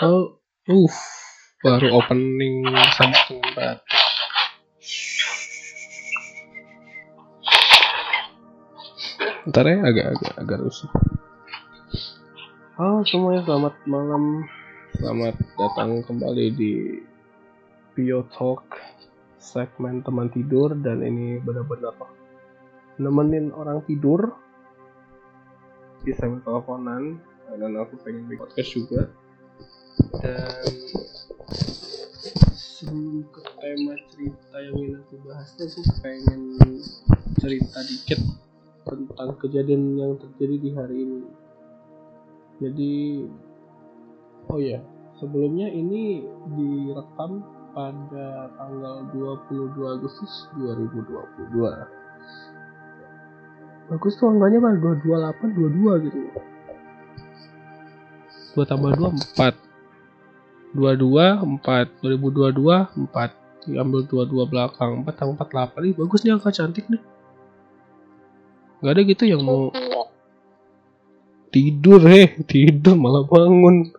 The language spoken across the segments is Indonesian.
Oh, uh, baru opening Samsung baru. Ntar ya agak-agak agak rusuh. Halo semuanya, selamat malam. Selamat datang kembali di Bio Talk segmen teman tidur dan ini benar-benar nemenin orang tidur di segmen teleponan dan aku pengen bikin podcast juga dan sebelum ke tema cerita yang ingin aku bahas tuh aku pengen cerita dikit tentang kejadian yang terjadi di hari ini. Jadi oh ya sebelumnya ini direkam pada tanggal 22 Agustus 2022 bagus tuh angkanya mah 228 22 gitu. 2 tambah 2 4 22 4 2022 4 diambil 22 belakang. 4 tambah 48 nih bagus nih angka cantik nih. Gak ada gitu yang mau tidur heh. Tidur malah bangun.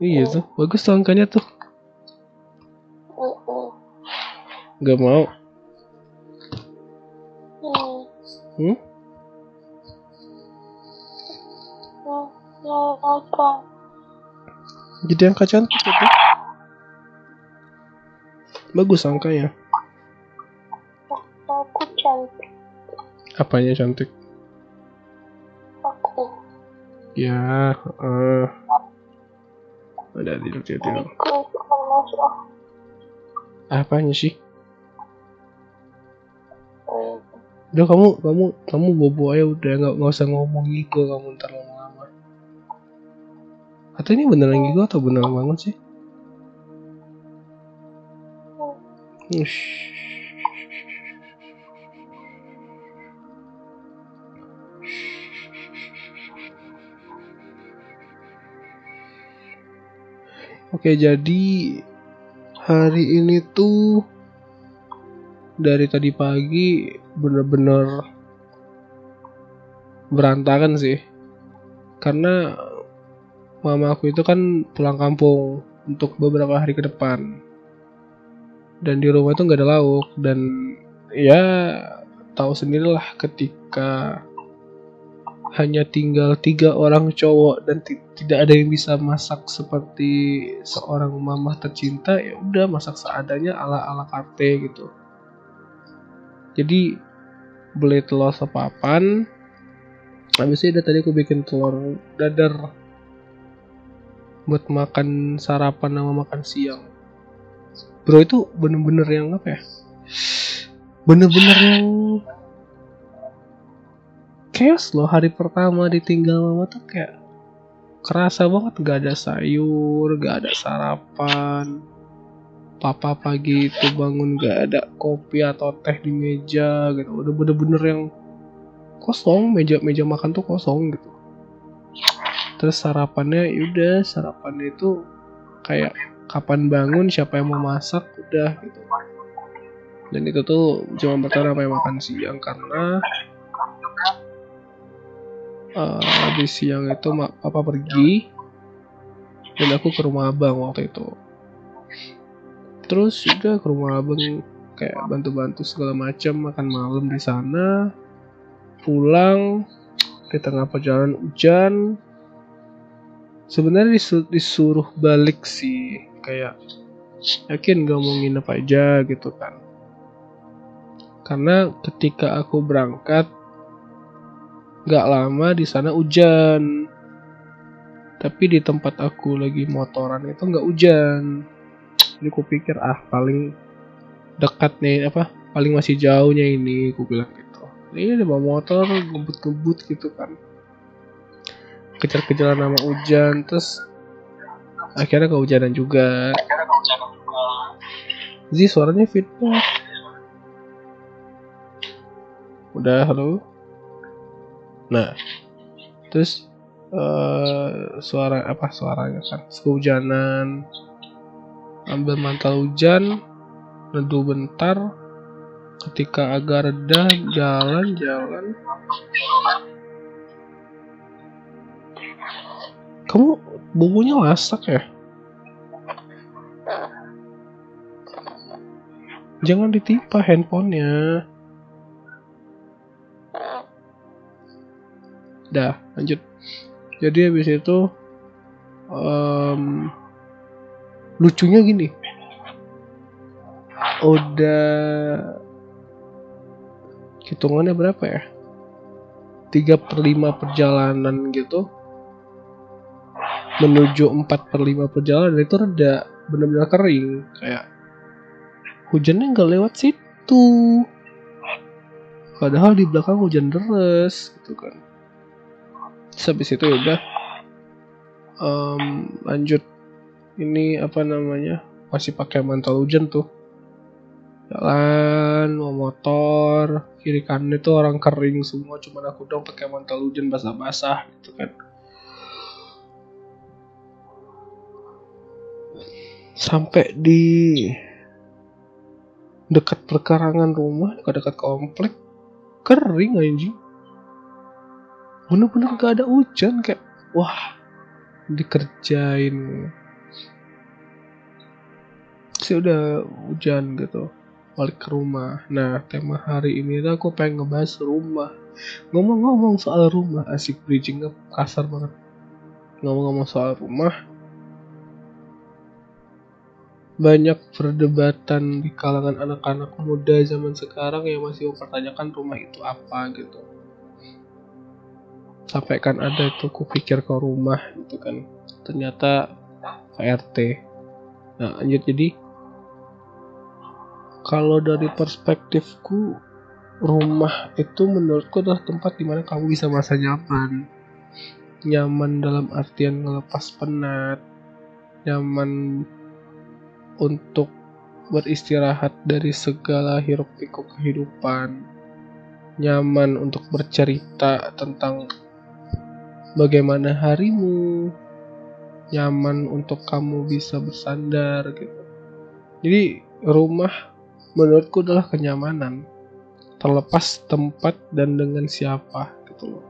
Iya tuh bagus tuh angkanya tuh. Gak mau. Hmm? Jadi angka cantik itu. Bagus angkanya. Aku cantik. Apanya cantik? Aku. Ya, uh, udah tidur tidur. Apanya sih? Hmm. Udah kamu kamu kamu bobo aja udah nggak nggak usah ngomong gitu kamu ntar lama-lama. Atau ini beneran gitu atau beneran bangun sih? Ush. Oke jadi hari ini tuh dari tadi pagi bener-bener berantakan sih karena mama aku itu kan pulang kampung untuk beberapa hari ke depan. Dan di rumah itu nggak ada lauk dan ya tahu sendirilah ketika hanya tinggal tiga orang cowok dan ti- tidak ada yang bisa masak seperti seorang mamah tercinta ya udah masak seadanya ala ala karte gitu. Jadi beli telur sepapan habis itu tadi aku bikin telur dadar buat makan sarapan sama makan siang. Bro itu bener-bener yang apa ya? Bener-bener yang chaos loh. Hari pertama ditinggal mama tuh kayak kerasa banget. Gak ada sayur gak ada sarapan. Papa pagi itu bangun gak ada kopi atau teh di meja gitu. Udah bener-bener yang kosong. Meja meja makan tuh kosong gitu terus sarapannya yaudah sarapannya itu kayak kapan bangun siapa yang mau masak udah gitu. Dan itu tuh cuma bertahan apa yang makan siang karena eh, habis siang itu mak papa pergi dan aku ke rumah abang waktu itu. Terus juga ke rumah abang kayak bantu-bantu segala macam makan malam di sana pulang di tengah perjalanan hujan sebenarnya disu- disuruh balik sih. Kayak yakin gak mau nginep aja gitu kan. Karena ketika aku berangkat gak lama di sana hujan. Tapi di tempat aku lagi motoran itu nggak hujan. Jadi aku pikir ah paling dekat nih apa paling masih jauhnya ini aku bilang gitu. Ini ada motor ngebut-ngebut gitu kan kejar-kejaran sama hujan terus akhirnya kehujanan juga. Zi suaranya feedback udah halo? Nah terus eh, suara apa? Suaranya kan? Kehujanan. Ambil mantel hujan neduh bentar. Ketika agak reda jalan-jalan kamu bumbunya masak ya? Jangan ditimpa handphonenya. Dah lanjut. Jadi habis itu em, lucunya gini. Udah hitungannya berapa ya? 3 per 5 perjalanan gitu menuju 4 per 5 perjalanan itu reda benar-benar kering. Kayak hujannya nggak lewat situ. Padahal di belakang hujan deras gitu kan. Terus habis itu ya udah. Em, lanjut. Ini apa namanya? Masih pakai mantel hujan tuh. Jalan mau motor. Kiri kanan itu orang kering semua cuman aku dong pakai mantel hujan basah-basah gitu kan sampai di dekat perkarangan rumah dekat-dekat komplek kering anjing. Bener-bener gak ada hujan kayak wah dikerjain. Sih udah hujan gitu balik ke rumah. Nah tema hari ini tuh aku pengen ngebahas rumah. Ngomong-ngomong soal rumah asik bridgingnya kasar banget. Ngomong-ngomong soal rumah banyak perdebatan di kalangan anak-anak muda zaman sekarang yang masih mempertanyakan rumah itu apa gitu. Sampai kan ada itu kupikir ke rumah gitu kan. Ternyata KRT nah lanjut jadi kalau dari perspektifku rumah itu menurutku adalah tempat di mana kamu bisa merasa nyaman. Nyaman dalam artian ngelepas penat nyaman untuk beristirahat dari segala hiruk pikuk kehidupan nyaman untuk bercerita tentang bagaimana harimu nyaman untuk kamu bisa bersandar gitu. Jadi rumah menurutku adalah kenyamanan terlepas tempat dan dengan siapa gitu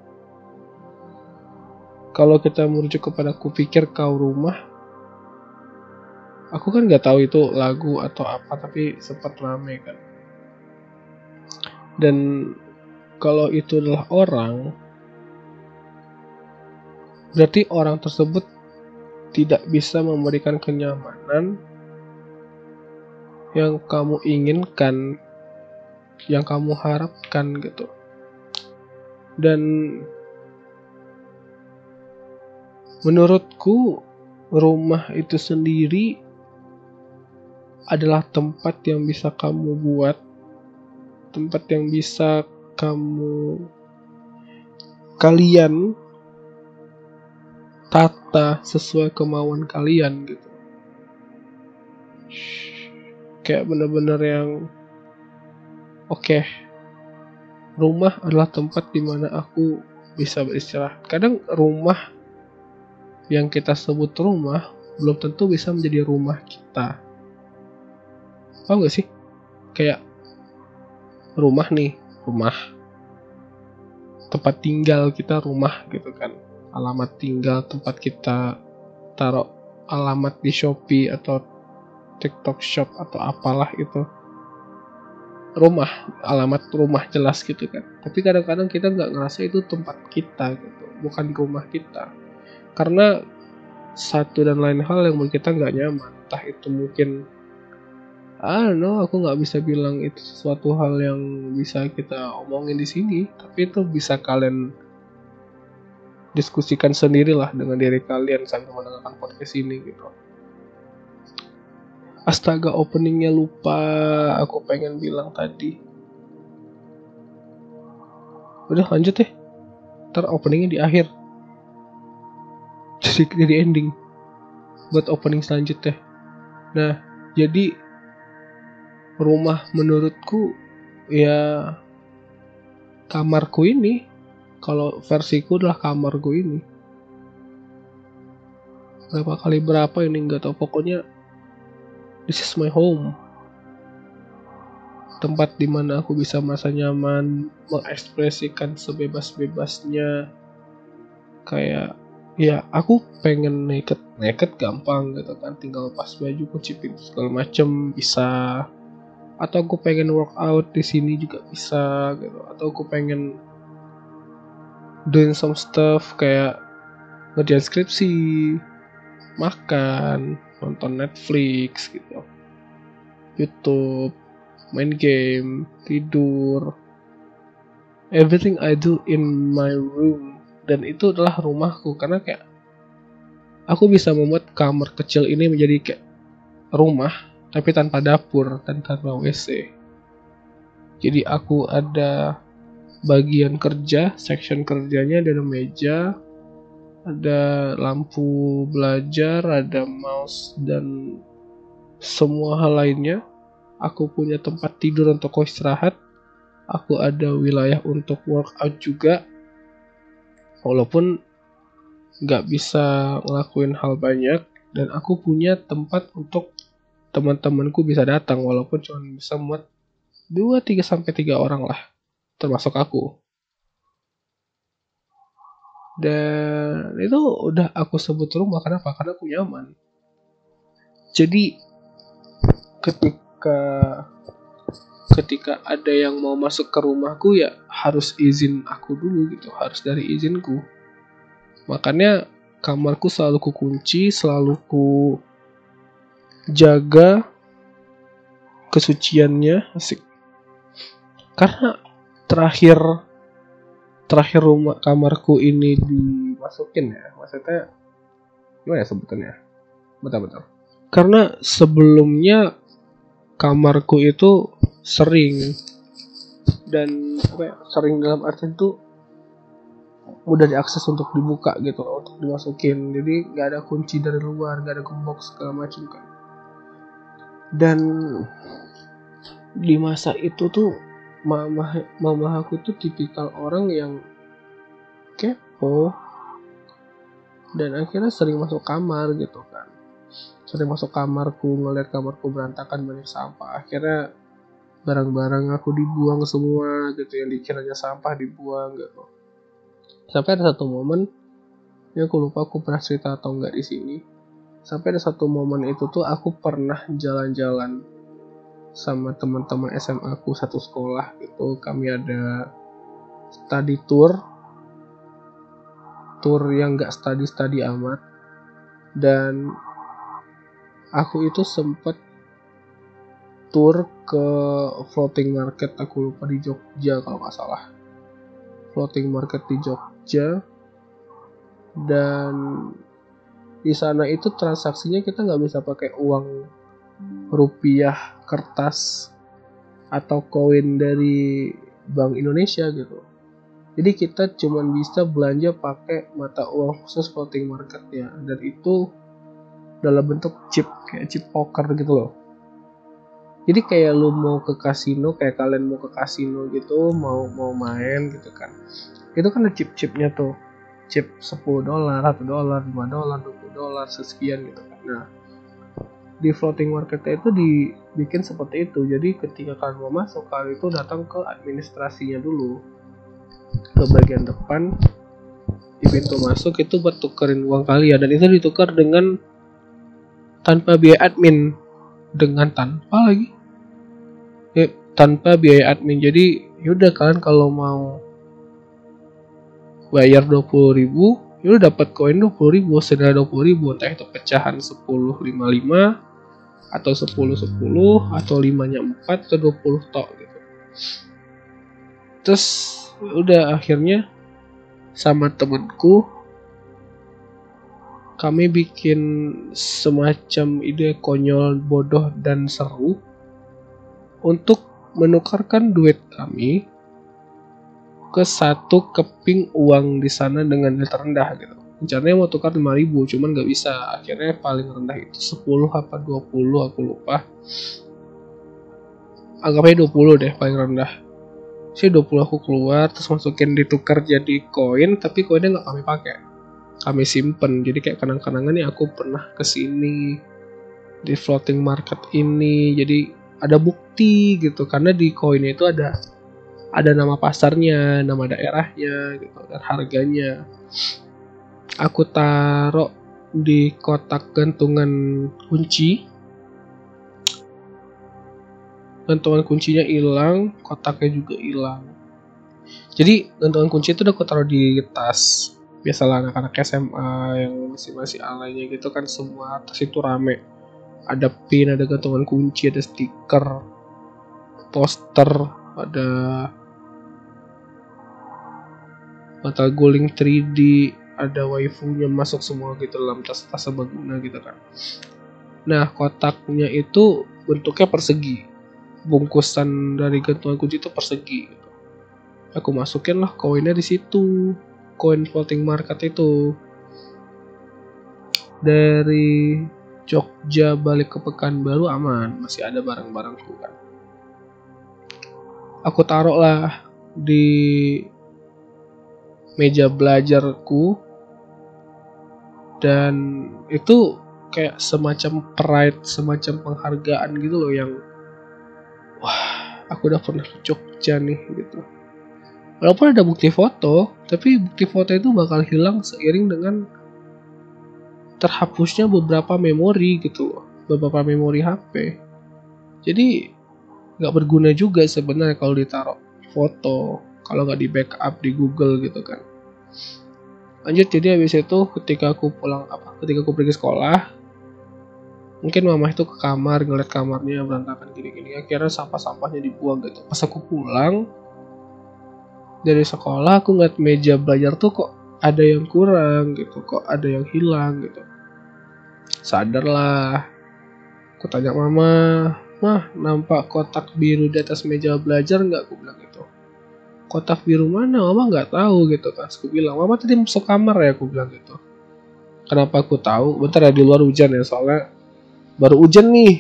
kalau kita merujuk kepada kupikir kau rumah aku kan nggak tahu itu lagu atau apa tapi sempat rame kan. Dan kalau itu adalah orang berarti orang tersebut tidak bisa memberikan kenyamanan yang kamu inginkan yang kamu harapkan gitu. Dan menurutku rumah itu sendiri adalah tempat yang bisa kamu buat, tempat yang bisa kamu kalian tata sesuai kemauan kalian gitu. Kayak bener-bener yang oke. Okay, rumah adalah tempat di mana aku bisa beristirahat. Kadang rumah yang kita sebut rumah belum tentu bisa menjadi rumah kita Paham gak sih? Kayak rumah nih, rumah. Tempat tinggal kita rumah gitu kan. Alamat tinggal tempat kita taruh alamat di Shopee atau TikTok Shop atau apalah itu. Rumah, alamat rumah jelas gitu kan. Tapi kadang-kadang kita nggak ngerasa itu tempat kita gitu, bukan rumah kita. Karena satu dan lain hal yang membuat kita nggak nyaman. Entah itu mungkin Don't aku nggak bisa bilang itu sesuatu hal yang bisa kita omongin di sini, tapi itu bisa kalian diskusikan sendirilah dengan diri kalian sambil mendengarkan podcast ini gitu. Astaga, openingnya lupa, aku pengen bilang tadi. Udah lanjut deh, ntar openingnya di akhir. Jadi jadi ending buat opening selanjutnya. Nah, jadi rumah menurutku ya kamarku ini. Kalau versiku adalah kamarku ini. Berapa kali berapa ini nggak tahu. Pokoknya this is my home. Tempat di mana aku bisa merasa nyaman mengekspresikan sebebas-bebasnya. Kayak ya aku pengen naked. Naked gampang gitu kan. Tinggal pas baju kunci pintu segala macem bisa atau aku pengen workout di sini juga bisa gitu. Atau aku pengen doing some stuff kayak ngerjain skripsi makan nonton Netflix gitu. YouTube main game tidur. Everything I do in my room. Dan itu adalah rumahku karena kayak aku bisa membuat kamar kecil ini menjadi kayak rumah tapi tanpa dapur dan tanpa WC. Jadi aku ada bagian kerja, section kerjanya ada meja, ada lampu belajar, ada mouse dan semua hal lainnya. Aku punya tempat tidur untuk istirahat. Aku ada wilayah untuk workout juga. Walaupun nggak bisa ngelakuin hal banyak dan aku punya tempat untuk teman-temanku bisa datang walaupun cuma bisa muat 2 3 sampai 3 orang lah termasuk aku. Dan itu udah aku sebut rumah kenapa? Karena aku nyaman. Jadi ketika ketika ada yang mau masuk ke rumahku ya harus izin aku dulu gitu, harus dari izinku. Makanya kamarku selalu kukunci, selalu ku jaga kesuciannya asik. Karena terakhir terakhir rumah kamarku ini dimasukin ya maksudnya gimana ya sebutannya? Betul betul karena sebelumnya kamarku itu sering dan apa ya, sering dalam artian tuh mudah diakses untuk dibuka gitu untuk dimasukin. Jadi nggak ada kunci dari luar nggak ada gembok segala macam kan dan di masa itu tuh mama mama aku tuh tipikal orang yang kepo. Dan akhirnya sering masuk kamar gitu kan. Sering masuk kamarku ngeliat kamarku berantakan banyak sampah. Akhirnya barang-barang aku dibuang semua gitu yang dikiranya sampah dibuang gitu. Sampai ada satu momen ya aku lupa aku pernah cerita atau enggak di sini sampai ada satu momen itu tuh aku pernah jalan-jalan sama teman-teman SMA aku satu sekolah itu kami ada study tour tour yang gak study study amat. Dan aku itu sempet tour ke floating market aku lupa di Jogja kalau nggak salah. Floating market di Jogja. Dan di sana itu transaksinya kita nggak bisa pakai uang rupiah kertas atau koin dari Bank Indonesia gitu. Jadi kita cuma bisa belanja pakai mata uang khusus floating marketnya dan itu dalam bentuk chip kayak chip poker gitu loh. Jadi kayak lu mau ke kasino kayak kalian mau ke kasino gitu mau mau main gitu kan. Itu kan ada chip-chipnya tuh chip 10 dolar, 1 dolar, 5 dolar, 20 dolar, sekian gitu kan. Nah, di floating market itu dibikin seperti itu. Jadi ketika kalian mau masuk, kalian itu datang ke administrasinya dulu. Ke bagian depan di pintu masuk itu buat tukerin uang kalian dan itu ditukar dengan tanpa biaya admin dengan tanpa lagi ya, tanpa biaya admin jadi yaudah kalian kalau mau bayar 20 ribu ya lu dapat koin 20 ribu sedara 20 ribu entah itu pecahan 10 55 atau 10 10 atau 5 nya 4 atau 20 tok gitu. Terus udah akhirnya sama temenku kami bikin semacam ide konyol bodoh dan seru untuk menukarkan duit kami ke satu keping uang di sana dengan nilai terendah gitu. Rencananya mau tukar 5000 cuman nggak bisa. Akhirnya paling rendah itu 10 apa 20 aku lupa. Anggapnya 20 deh paling rendah. Si 20 aku keluar terus masukin ditukar jadi koin tapi koinnya nggak kami pakai. Kami simpen jadi kayak kenang-kenangan nih aku pernah ke sini di floating market ini jadi ada bukti gitu karena di koinnya itu ada ada nama pasarnya, nama daerahnya, gitu, dan harganya. aku taruh di kotak gantungan kunci. Gantungan kuncinya hilang kotaknya juga hilang. Jadi gantungan kunci itu udah aku taruh di tas. Biasalah anak-anak SMA yang masih masih alaynya gitu kan semua tas itu rame. Ada pin ada gantungan kunci ada stiker poster ada mata guling 3D ada waifunya masuk semua gitu dalam tas-tas serbaguna gitu kan. Nah kotaknya itu bentuknya persegi. Bungkusan dari gantungan kunci itu persegi gitu. aku masukin lah koinnya di situ koin floating market itu. Dari Jogja balik ke Pekanbaru aman masih ada barang-barangku kan. Aku taruh lah di meja belajarku. Dan itu kayak semacam pride semacam penghargaan gitu loh yang wah aku udah pernah ke Jogja nih gitu. Walaupun ada bukti foto tapi bukti foto itu bakal hilang seiring dengan terhapusnya beberapa memori gitu beberapa memori HP jadi nggak berguna juga sebenarnya kalau ditaruh foto kalau nggak di backup di Google gitu kan. Lanjut jadi habis itu ketika aku pulang apa ketika aku pergi sekolah mungkin mama itu ke kamar ngeliat kamarnya berantakan gini-gini. Akhirnya sampah-sampahnya dibuang gitu. Pas aku pulang dari sekolah aku ngeliat meja belajar tuh kok ada yang kurang gitu kok ada yang hilang gitu. Sadarlah. Aku tanya mama mah nampak kotak biru di atas meja belajar nggak? Aku bilang kotak biru mana? Mama nggak tahu gitu kan. Aku bilang mama tadi masuk kamar ya aku bilang gitu. Kenapa aku tahu? Bentar ya di luar hujan ya soalnya baru hujan nih.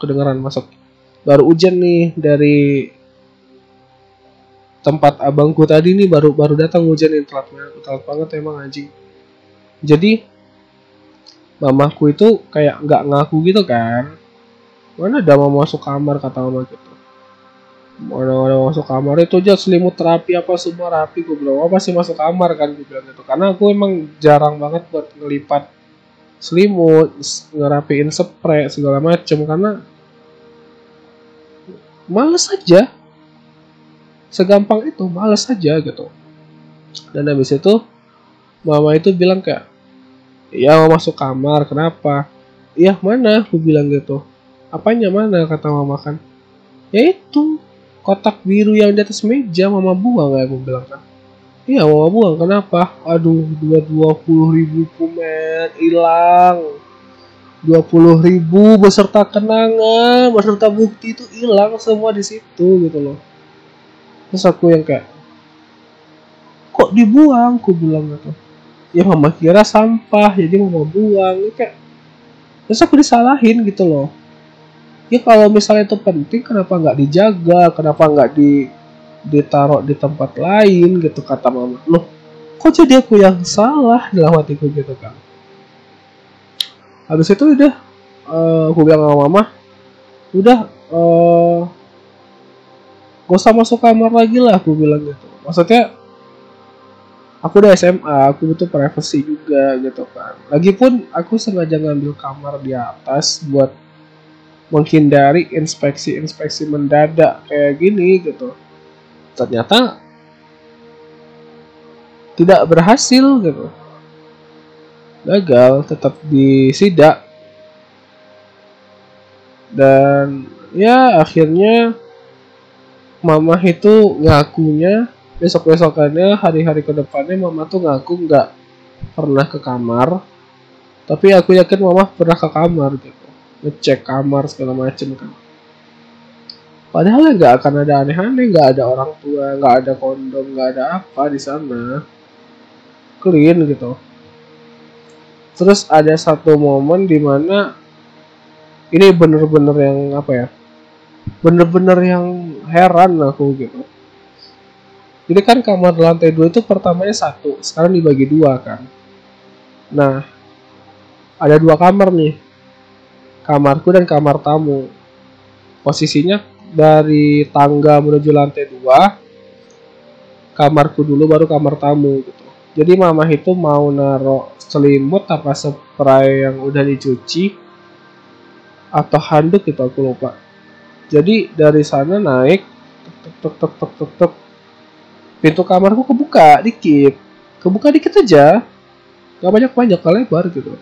Kedengeran masuk. Baru hujan nih dari tempat abangku tadi nih baru baru datang hujan yang telat telat banget emang anjing. Jadi mamaku itu kayak nggak ngaku gitu kan. Mana ada mau masuk kamar kata mama gitu mana ada masuk kamar itu aja selimut rapi apa semua rapi gue bilang apa sih masuk kamar kan gue bilang gitu. Karena aku emang jarang banget buat ngelipat selimut ngerapiin spray segala macem. Karena males aja. Segampang itu males aja gitu. Dan habis itu mama itu bilang kayak ya mau masuk kamar kenapa? Iya mana? Aku bilang gitu. Apanya mana? kata mama kan. Ya itu kotak biru yang di atas meja mama buang ya aku bilang kan. Iya mama buang kenapa? Aduh dua dua puluh ribu kumen hilang. Dua puluh ribu beserta kenangan beserta bukti itu hilang semua di situ gitu loh. Terus aku yang kayak kok dibuang? Aku bilang gitu. Ya mama kira sampah jadi mama buang. Kayak terus aku disalahin gitu loh ya kalau misalnya itu penting kenapa nggak dijaga? Kenapa nggak di ditaruh di tempat lain gitu kata mama. Loh kok jadi aku yang salah dalam hatiku gitu kan habis itu udah uh, aku bilang sama mama udah uh, gak usah masuk kamar lagi lah aku bilang gitu. Maksudnya aku udah SMA aku butuh privacy juga gitu kan lagipun aku sengaja ngambil kamar di atas buat menghindari inspeksi-inspeksi mendadak kayak gini gitu. Ternyata tidak berhasil gitu. Gagal, tetap disidak. Dan ya akhirnya mama itu ngakunya besok-besokannya hari-hari ke depannya mama tuh ngaku nggak pernah ke kamar. Tapi aku yakin mama pernah ke kamar gitu ngecek kamar segala macem kan. Padahal ya nggak akan ada aneh-aneh nggak ada orang tua nggak ada kondom nggak ada apa di sana. Clean gitu. Terus ada satu momen di mana ini bener-bener yang apa ya bener-bener yang heran aku gitu. Jadi kan kamar lantai dua itu pertamanya satu sekarang dibagi dua kan. Nah ada dua kamar nih kamarku dan kamar tamu. Posisinya dari tangga menuju lantai dua kamarku dulu baru kamar tamu gitu. Jadi mama itu mau naro selimut apa spray yang udah dicuci atau handuk gitu aku lupa. Jadi dari sana naik tek tek tek tek tek tek pintu kamarku kebuka dikit. Kebuka dikit aja. Nggak banyak banyak lebar gitu.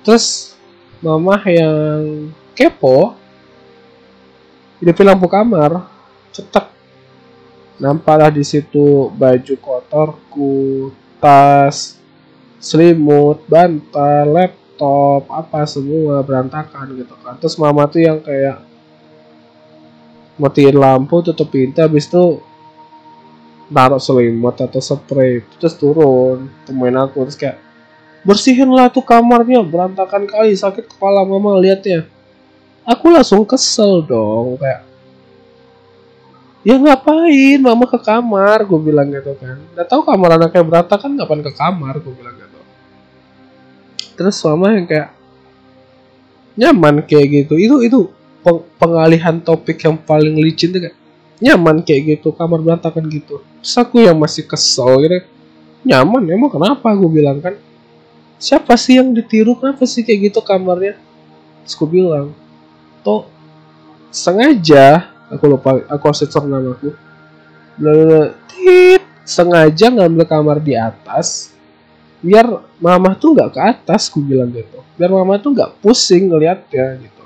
Terus mama yang kepo hidupin lampu kamar cetek. Nampaklah di situ baju kotorku tas selimut bantal laptop apa semua berantakan gitu kan. Terus mama tuh yang kayak matiin lampu tutup pintu habis itu taruh selimut atau spray. Terus turun temuin aku terus kayak bersihin lah tuh kamarnya berantakan kali sakit kepala mama liatnya. Aku langsung kesel dong kayak ya ngapain? Mama ke kamar gue bilang gitu kan. Udah tahu kamar anaknya berantakan ngapain ke kamar gue bilang gitu. Terus mama yang kayak nyaman kayak gitu. Itu itu peng- pengalihan topik yang paling licin tuh kayak nyaman kayak gitu kamar berantakan gitu. Terus aku yang masih kesel gitu. Nyaman emang kenapa? gue bilang kan siapa sih yang ditiru? Kenapa sih kayak gitu kamarnya? Terus gue bilang toh sengaja aku lupa aku sensor namaku. Blablabla. tit sengaja ngambil kamar di atas biar mama tuh nggak ke atas ku bilang gitu. Biar mama tuh nggak pusing ngeliatnya gitu.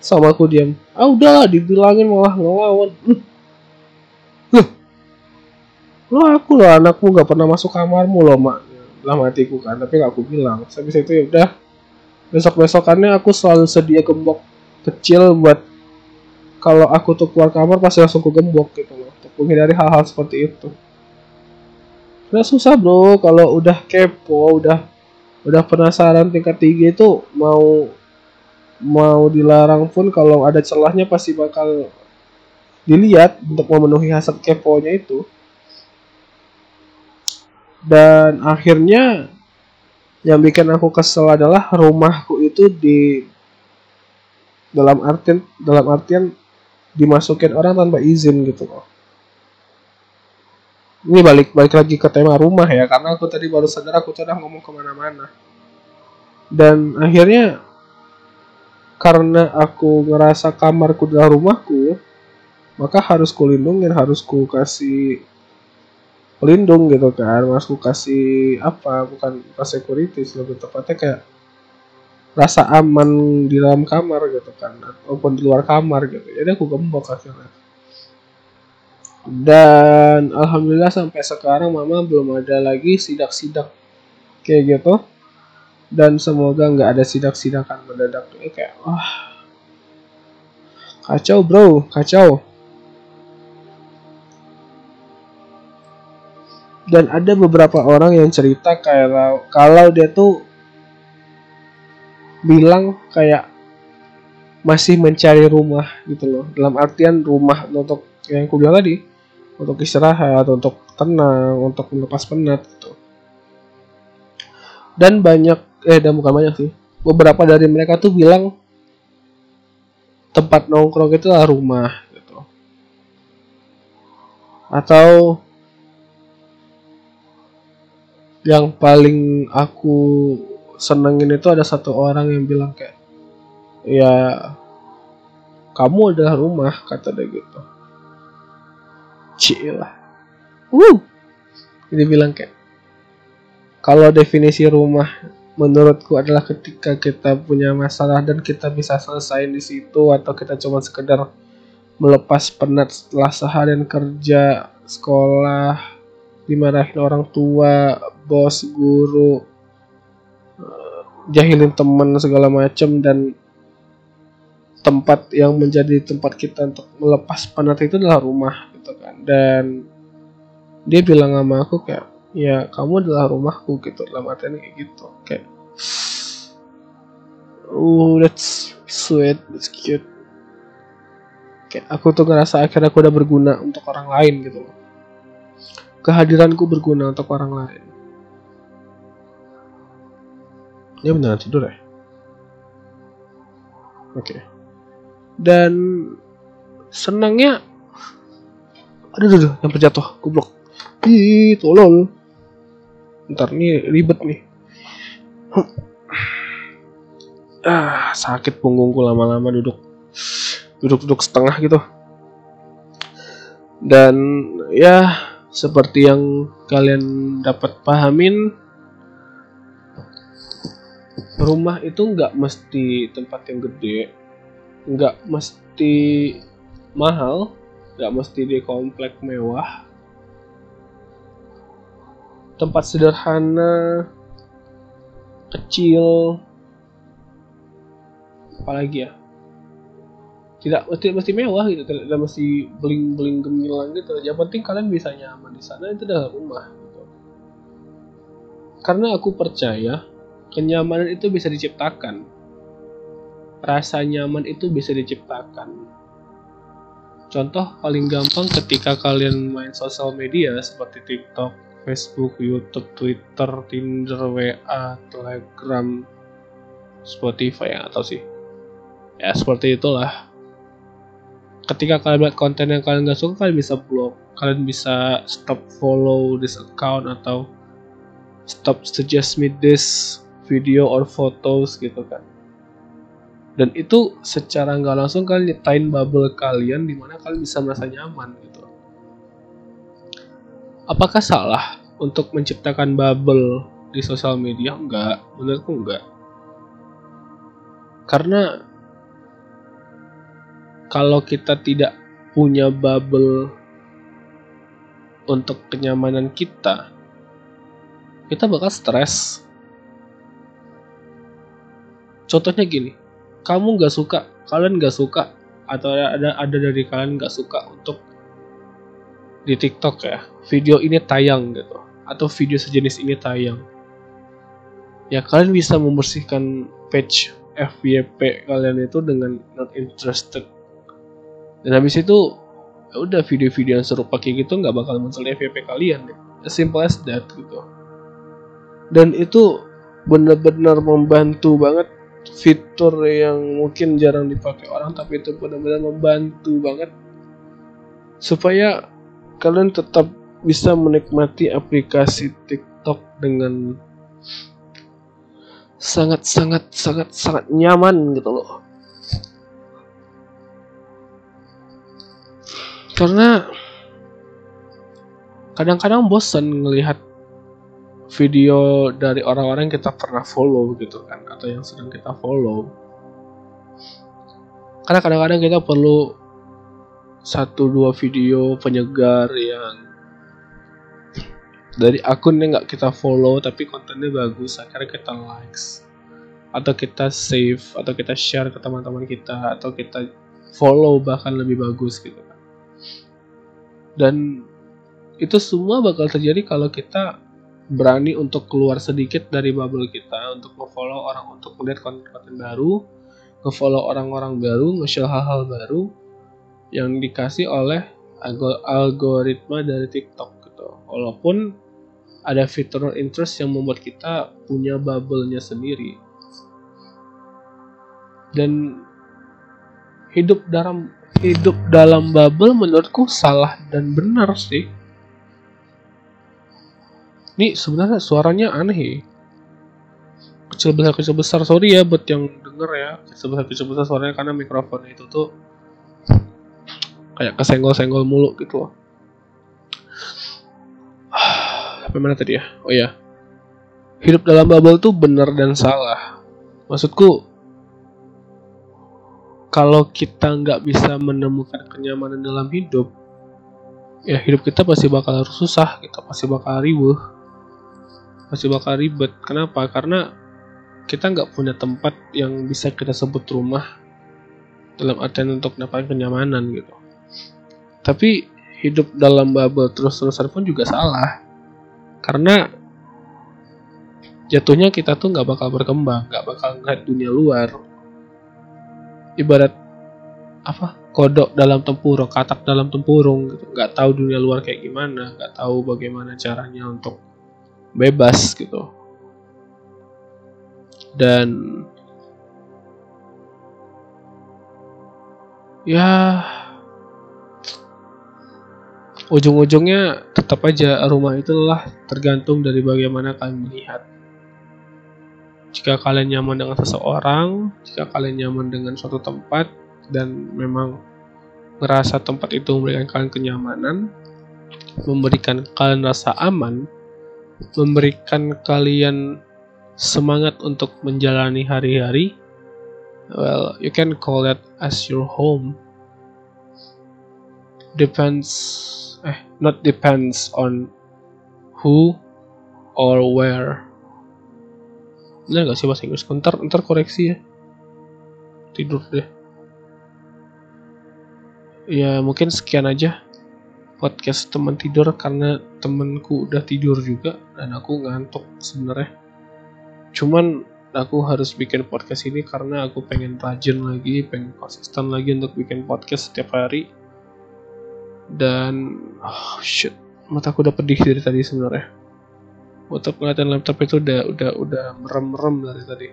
Sama aku diam. Ah udahlah dibilangin malah ngelawan. Loh. Lo aku loh anakmu nggak pernah masuk kamarmu loh mak dalam hatiku kan tapi nggak aku bilang. Habis itu ya udah besok besokannya aku selalu sedia gembok kecil buat kalau aku tuh keluar kamar pasti langsung ke gembok gitu loh untuk menghindari hal-hal seperti itu. Udah susah bro. Kalau udah kepo udah udah penasaran tingkat tinggi itu mau mau dilarang pun kalau ada celahnya pasti bakal dilihat untuk memenuhi hasrat keponya itu dan akhirnya yang bikin aku kesel adalah rumahku itu di dalam artian dalam artian dimasukin orang tanpa izin gitu loh. Ini balik balik lagi ke tema rumah ya karena aku tadi baru sadar aku tuh udah ngomong ke mana-mana. Dan akhirnya karena aku ngerasa kamarku adalah rumahku maka harus kulindungin harus ku kasih pelindung gitu kan ku kasih apa bukan bukan security lebih tepatnya kayak rasa aman di dalam kamar gitu kan ataupun di luar kamar gitu. Jadi aku gembok akhirnya. Dan alhamdulillah sampai sekarang mama belum ada lagi sidak-sidak kayak gitu. Dan semoga nggak ada sidak-sidakan mendadak. Kayak wah kacau bro kacau dan ada beberapa orang yang cerita kalau kalau dia tuh bilang kayak masih mencari rumah gitu loh. Dalam artian rumah untuk yang aku bilang tadi untuk istirahat untuk tenang untuk melepas penat gitu. Dan banyak eh dan bukan banyak sih. Beberapa dari mereka tuh bilang tempat nongkrong itu adalah rumah gitu. Atau yang paling aku senengin itu ada satu orang yang bilang kayak ya kamu adalah rumah kata dia gitu. Cila uh dia bilang kayak kalau definisi rumah menurutku adalah ketika kita punya masalah dan kita bisa selesai di situ atau kita cuma sekedar melepas penat setelah seharian kerja sekolah dimarahin orang tua bos guru eh, jahilin teman segala macam dan tempat yang menjadi tempat kita untuk melepas penat itu adalah rumah gitu kan. Dan dia bilang sama aku kayak ya kamu adalah rumahku gitu dalam artian kayak gitu kayak oh that's sweet that's cute. Kayak aku tuh ngerasa akhirnya aku udah berguna untuk orang lain gitu loh. Kehadiranku berguna untuk orang lain dia beneran tidur ya? Oke. Dan senangnya aduh aduh, yang jatuh goblok. Ih tolong ntar nih ribet nih. Ah sakit punggungku lama-lama duduk duduk-duduk setengah gitu. Dan ya seperti yang kalian dapat pahamin rumah itu nggak mesti tempat yang gede nggak mesti mahal nggak mesti di komplek mewah. Tempat sederhana kecil. Apalagi ya? Tidak mesti mesti mewah gitu tidak mesti bling bling gemilang gitu. Yang penting kalian bisa nyaman di sana itu dalam rumah gitu. Karena aku percaya kenyamanan itu bisa diciptakan. Rasa nyaman itu bisa diciptakan. Contoh paling gampang ketika kalian main sosial media seperti TikTok, Facebook, YouTube, Twitter, Tinder, WA, Telegram, Spotify ya atau sih. Ya seperti itulah. Ketika kalian lihat konten yang kalian gak suka kalian bisa blok kalian bisa stop follow this account atau stop suggest me this video or photos gitu kan. Dan itu secara nggak langsung kalian nyiptain bubble kalian di mana kalian bisa merasa nyaman gitu. Apakah salah untuk menciptakan bubble di sosial media? Enggak menurutku enggak karena kalau kita tidak punya bubble untuk kenyamanan kita, kita bakal stres. Contohnya gini, kamu nggak suka, kalian nggak suka, atau ada ada dari kalian nggak suka untuk di TikTok ya, video ini tayang gitu, atau video sejenis ini tayang. Ya kalian bisa membersihkan page FYP kalian itu dengan not interested. Dan habis itu ya udah video-video yang serupa kayak gitu nggak bakal muncul di FYP kalian deh. As simple as that gitu. Dan itu benar-benar membantu banget fitur yang mungkin jarang dipakai orang tapi itu benar-benar membantu banget. Supaya kalian tetap bisa menikmati aplikasi TikTok dengan sangat sangat sangat sangat nyaman gitu loh. Karena kadang-kadang bosan ngelihat video dari orang-orang yang kita pernah follow gitu kan atau yang sedang kita follow. Karena kadang-kadang kita perlu satu dua video penyegar yang dari akun yang nggak kita follow tapi kontennya bagus akhirnya kita likes atau kita save atau kita share ke teman-teman kita atau kita follow bahkan lebih bagus gitu kan. Dan itu semua bakal terjadi kalau kita berani untuk keluar sedikit dari bubble kita untuk nge-follow orang untuk melihat konten-konten baru nge-follow orang-orang baru nge-share hal-hal baru yang dikasih oleh algoritma dari TikTok gitu walaupun ada fitur interest yang membuat kita punya bubble-nya sendiri dan hidup dalam hidup dalam bubble menurutku salah dan benar sih. Ini sebenarnya suaranya aneh ya. Kecil besar kecil besar sorry ya buat yang denger ya kecil besar kecil besar suaranya karena mikrofon itu tuh kayak kesenggol senggol mulu gitu loh. Sampai mana tadi ya? Oh ya. Hidup dalam bubble tuh benar dan salah. Maksudku kalau kita nggak bisa menemukan kenyamanan dalam hidup, ya hidup kita pasti bakal susah, kita pasti bakal ribuh, pasti bakal ribet. Kenapa? Karena kita nggak punya tempat yang bisa kita sebut rumah dalam artian untuk mendapatkan kenyamanan gitu. Tapi hidup dalam bubble terus-terusan pun juga salah, karena jatuhnya kita tuh nggak bakal berkembang, nggak bakal ngeliat dunia luar, ibarat apa kodok dalam tempurung katak dalam tempurung gitu nggak tahu dunia luar kayak gimana nggak tahu bagaimana caranya untuk bebas gitu. Dan ya ujung-ujungnya tetap aja rumah itulah tergantung dari bagaimana kalian melihat. Jika kalian nyaman dengan seseorang jika kalian nyaman dengan suatu tempat dan memang merasa tempat itu memberikan kalian kenyamanan memberikan kalian rasa aman memberikan kalian semangat untuk menjalani hari-hari. Well you can call that as your home. Depends eh not depends on who or where. Bener gak sih bahasa Inggris? Ntar ntar koreksi ya. Tidur deh. Ya mungkin sekian aja podcast teman tidur karena temenku udah tidur juga dan aku ngantuk sebenarnya. Cuman aku harus bikin podcast ini karena aku pengen rajin lagi pengen konsisten lagi untuk bikin podcast setiap hari. Dan oh shit mataku udah pedih dari tadi sebenarnya. Untuk ngeliatin laptop itu udah udah udah merem-merem dari tadi.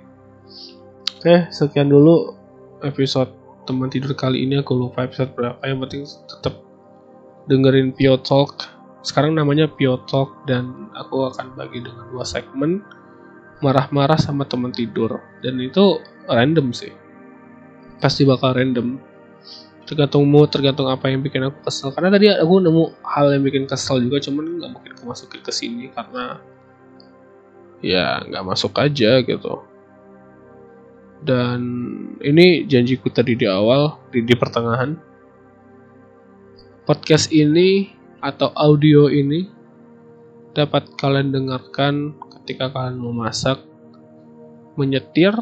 Oke sekian dulu episode teman tidur kali ini. Aku lupa episode berapa. Yang penting tetap dengerin Pio Talk. Sekarang namanya Pio Talk dan aku akan bagi dengan dua segmen. Marah-marah sama teman tidur. Dan itu random sih. Pasti bakal random. Tergantung mood tergantung apa yang bikin aku kesel. Karena tadi aku nemu hal yang bikin kesel juga cuman nggak mungkin aku masukin ke sini karena ya nggak masuk aja gitu. Dan ini janjiku tadi di awal di, di pertengahan podcast ini atau audio ini dapat kalian dengarkan ketika kalian memasak menyetir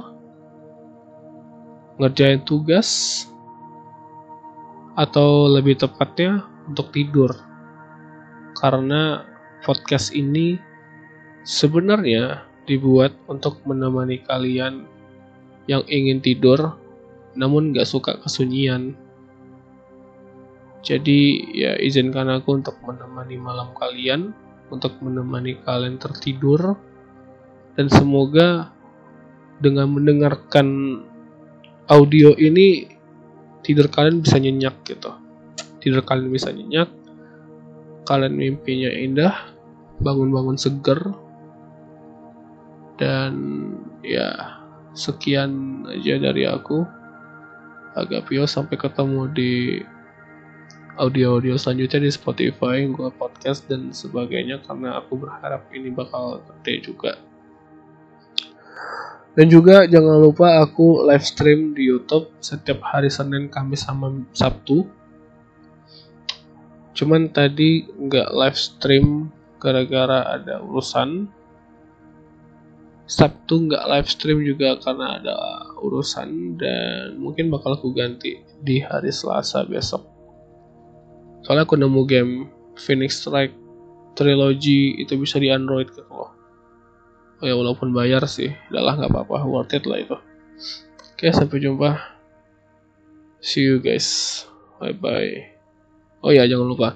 ngerjain tugas atau lebih tepatnya untuk tidur. Karena podcast ini sebenarnya dibuat untuk menemani kalian yang ingin tidur namun gak suka kesunyian. Jadi ya izinkan aku untuk menemani malam kalian, untuk menemani kalian tertidur, dan semoga dengan mendengarkan audio ini tidur kalian bisa nyenyak gitu. Tidur kalian bisa nyenyak kalian mimpinya indah bangun-bangun seger. Dan ya sekian aja dari aku. Agak pio sampai ketemu di audio-audio selanjutnya di Spotify, Google Podcast dan sebagainya karena aku berharap ini bakal gede juga. Dan juga jangan lupa aku live stream di YouTube setiap hari Senin, Kamis, sama Sabtu. Cuman tadi nggak live stream gara-gara ada urusan. Sabtu nggak live stream juga karena ada urusan dan mungkin bakal aku ganti di hari Selasa besok. Soalnya aku nemu game Phoenix Strike Trilogy itu bisa di Android gitu loh. Oh ya walaupun bayar sih. Udahlah nggak apa-apa. Worth it lah itu. Oke sampai jumpa. See you guys. Bye bye oh ya jangan lupa.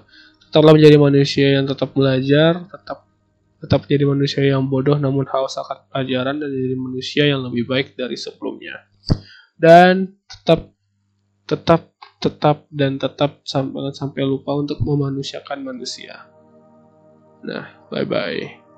Tetaplah menjadi manusia yang tetap belajar tetap tetap menjadi manusia yang bodoh namun haus akan pelajaran dan menjadi manusia yang lebih baik dari sebelumnya. Dan tetap tetap tetap dan tetap sampai sampai lupa untuk memanusiakan manusia. Nah bye bye